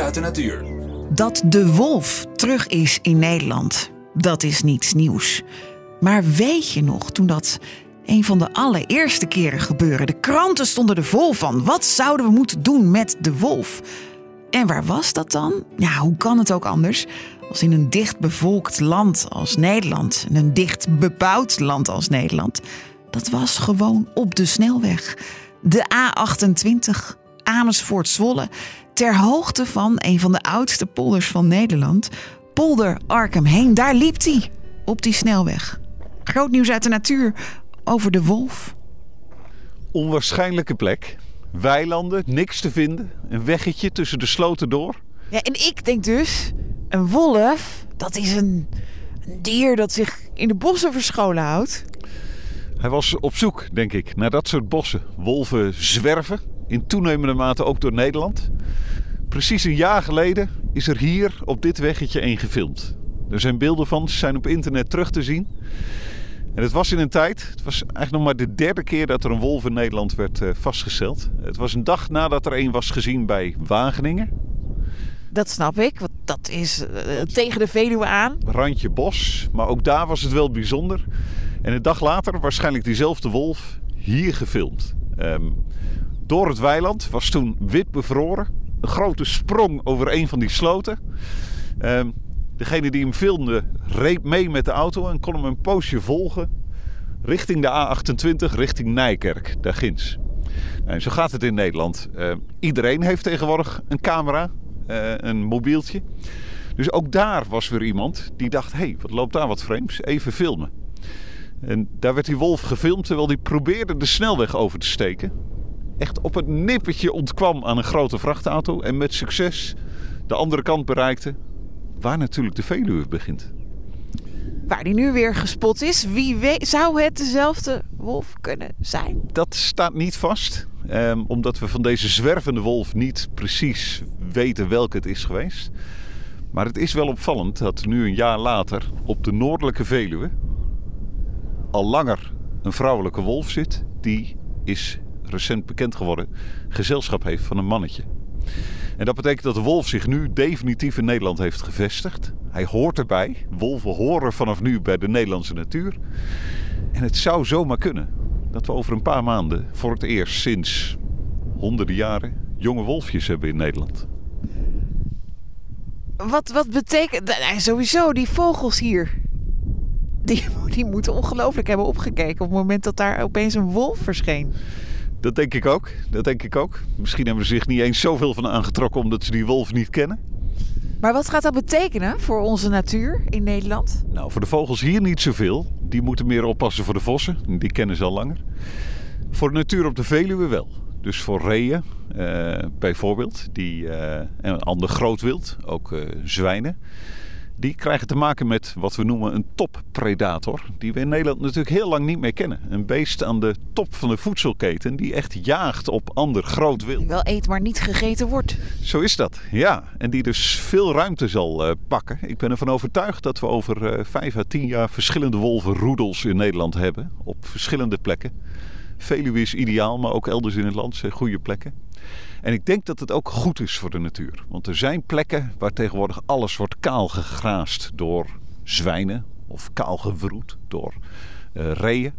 uit de natuur. Dat de wolf terug is in Nederland, dat is niets nieuws. Maar weet je nog, toen dat een van de allereerste keren gebeurde, de kranten stonden er vol van. Wat zouden we moeten doen met de wolf? En waar was dat dan? Ja, hoe kan het ook anders? Als in een dicht bevolkt land als Nederland, en een dicht bebouwd land als Nederland. Dat was gewoon op de snelweg. De A28, Amersfoort-Zwolle, ter hoogte van een van de oudste polders van Nederland, Polder Arkham heen. Daar liep hij, op die snelweg. Groot nieuws uit de natuur over de wolf. Onwaarschijnlijke plek. Weilanden, niks te vinden. Een weggetje tussen de sloten door. Ja, en ik denk dus, een wolf, dat is een, een dier dat zich in de bossen verscholen houdt. Hij was op zoek, denk ik, naar dat soort bossen. Wolven zwerven, in toenemende mate ook door Nederland. Precies een jaar geleden is er hier op dit weggetje één gefilmd. Er zijn beelden van, ze zijn op internet terug te zien. En het was in een tijd, het was eigenlijk nog maar de derde keer dat er een wolf in Nederland werd uh, vastgesteld. Het was een dag nadat er één was gezien bij Wageningen. Dat snap ik, want dat is uh, tegen de Veluwe aan. Randje bos, maar ook daar was het wel bijzonder. En een dag later waarschijnlijk diezelfde wolf hier gefilmd. Um, door het weiland was toen wit bevroren. Een grote sprong over een van die sloten. Um, degene die hem filmde reed mee met de auto en kon hem een poosje volgen richting de A28, richting Nijkerk, daar ginds. En zo gaat het in Nederland. Uh, iedereen heeft tegenwoordig een camera, uh, een mobieltje. Dus ook daar was weer iemand die dacht: hé, hey, wat loopt daar wat vreemds? Even filmen. En daar werd die wolf gefilmd terwijl hij probeerde de snelweg over te steken. Echt op het nippertje ontkwam aan een grote vrachtauto en met succes de andere kant bereikte, waar natuurlijk de Veluwe begint. Waar die nu weer gespot is, wie weet, zou het dezelfde wolf kunnen zijn? Dat staat niet vast, um, omdat we van deze zwervende wolf niet precies weten welke het is geweest. Maar het is wel opvallend dat nu een jaar later op de noordelijke Veluwe al langer een vrouwelijke wolf zit. Die is recent bekend geworden, gezelschap heeft van een mannetje. En dat betekent dat de wolf zich nu definitief in Nederland heeft gevestigd. Hij hoort erbij. Wolven horen vanaf nu bij de Nederlandse natuur. En het zou zomaar kunnen dat we over een paar maanden voor het eerst sinds honderden jaren jonge wolfjes hebben in Nederland. Wat, wat betekent sowieso die vogels hier? Die, die moeten ongelooflijk hebben opgekeken op het moment dat daar opeens een wolf verscheen. Dat denk ik ook. Dat denk ik ook. Misschien hebben ze zich niet eens zoveel van aangetrokken omdat ze die wolf niet kennen. Maar wat gaat dat betekenen voor onze natuur in Nederland? Nou, voor de vogels hier niet zoveel. Die moeten meer oppassen voor de vossen. Die kennen ze al langer. Voor de natuur op de Veluwe wel. Dus voor reeën uh, bijvoorbeeld. Die, uh, en ander grootwild, ook uh, zwijnen. Die krijgen te maken met wat we noemen een toppredator. Die we in Nederland natuurlijk heel lang niet meer kennen. Een beest aan de top van de voedselketen die echt jaagt op ander groot wild. Die wel eet, maar niet gegeten wordt. Zo is dat, ja. En die dus veel ruimte zal uh, pakken. Ik ben ervan overtuigd dat we over uh, vijf à tien jaar verschillende wolvenroedels in Nederland hebben. Op verschillende plekken. Veluwe is ideaal, maar ook elders in het land zijn goede plekken. En ik denk dat het ook goed is voor de natuur. Want er zijn plekken waar tegenwoordig alles wordt kaal gegraast door zwijnen of kaal gewroet door uh, reeën.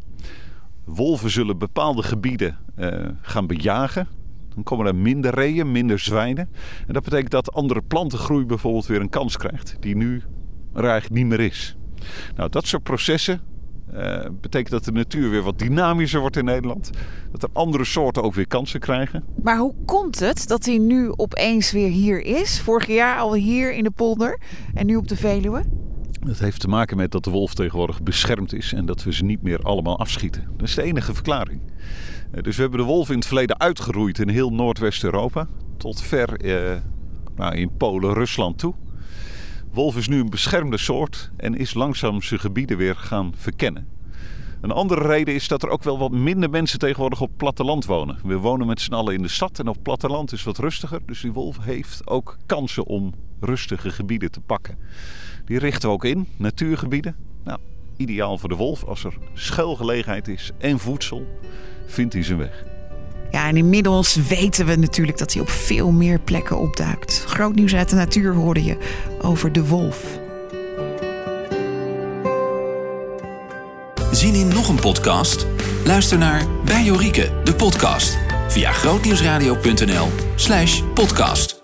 Wolven zullen bepaalde gebieden uh, gaan bejagen. Dan komen er minder reeën, minder zwijnen. En dat betekent dat andere plantengroei bijvoorbeeld weer een kans krijgt, die nu er eigenlijk niet meer is. Nou, dat soort processen uh, betekent dat de natuur weer wat dynamischer wordt in Nederland. Dat er andere soorten ook weer kansen krijgen. Maar hoe komt het dat hij nu opeens weer hier is? Vorig jaar al hier in de polder en nu op de Veluwe? Dat heeft te maken met dat de wolf tegenwoordig beschermd is en dat we ze niet meer allemaal afschieten. Dat is de enige verklaring. Uh, dus we hebben de wolf in het verleden uitgeroeid in heel Noordwest-Europa. Tot ver uh, nou, in Polen, Rusland toe. Wolf is nu een beschermde soort en is langzaam zijn gebieden weer gaan verkennen. Een andere reden is dat er ook wel wat minder mensen tegenwoordig op platteland wonen. We wonen met z'n allen in de stad en op platteland is wat rustiger. Dus die wolf heeft ook kansen om rustige gebieden te pakken. Die richten we ook in, natuurgebieden. Nou, ideaal voor de wolf. Als er schuilgelegenheid is en voedsel, vindt hij zijn weg. Ja, en inmiddels weten we natuurlijk dat hij op veel meer plekken opduikt. Groot nieuws uit de natuur hoorde je over de wolf. Zien in nog een podcast? Luister naar Bij Jorike, de podcast. Via grootnieuwsradio.nl slash podcast.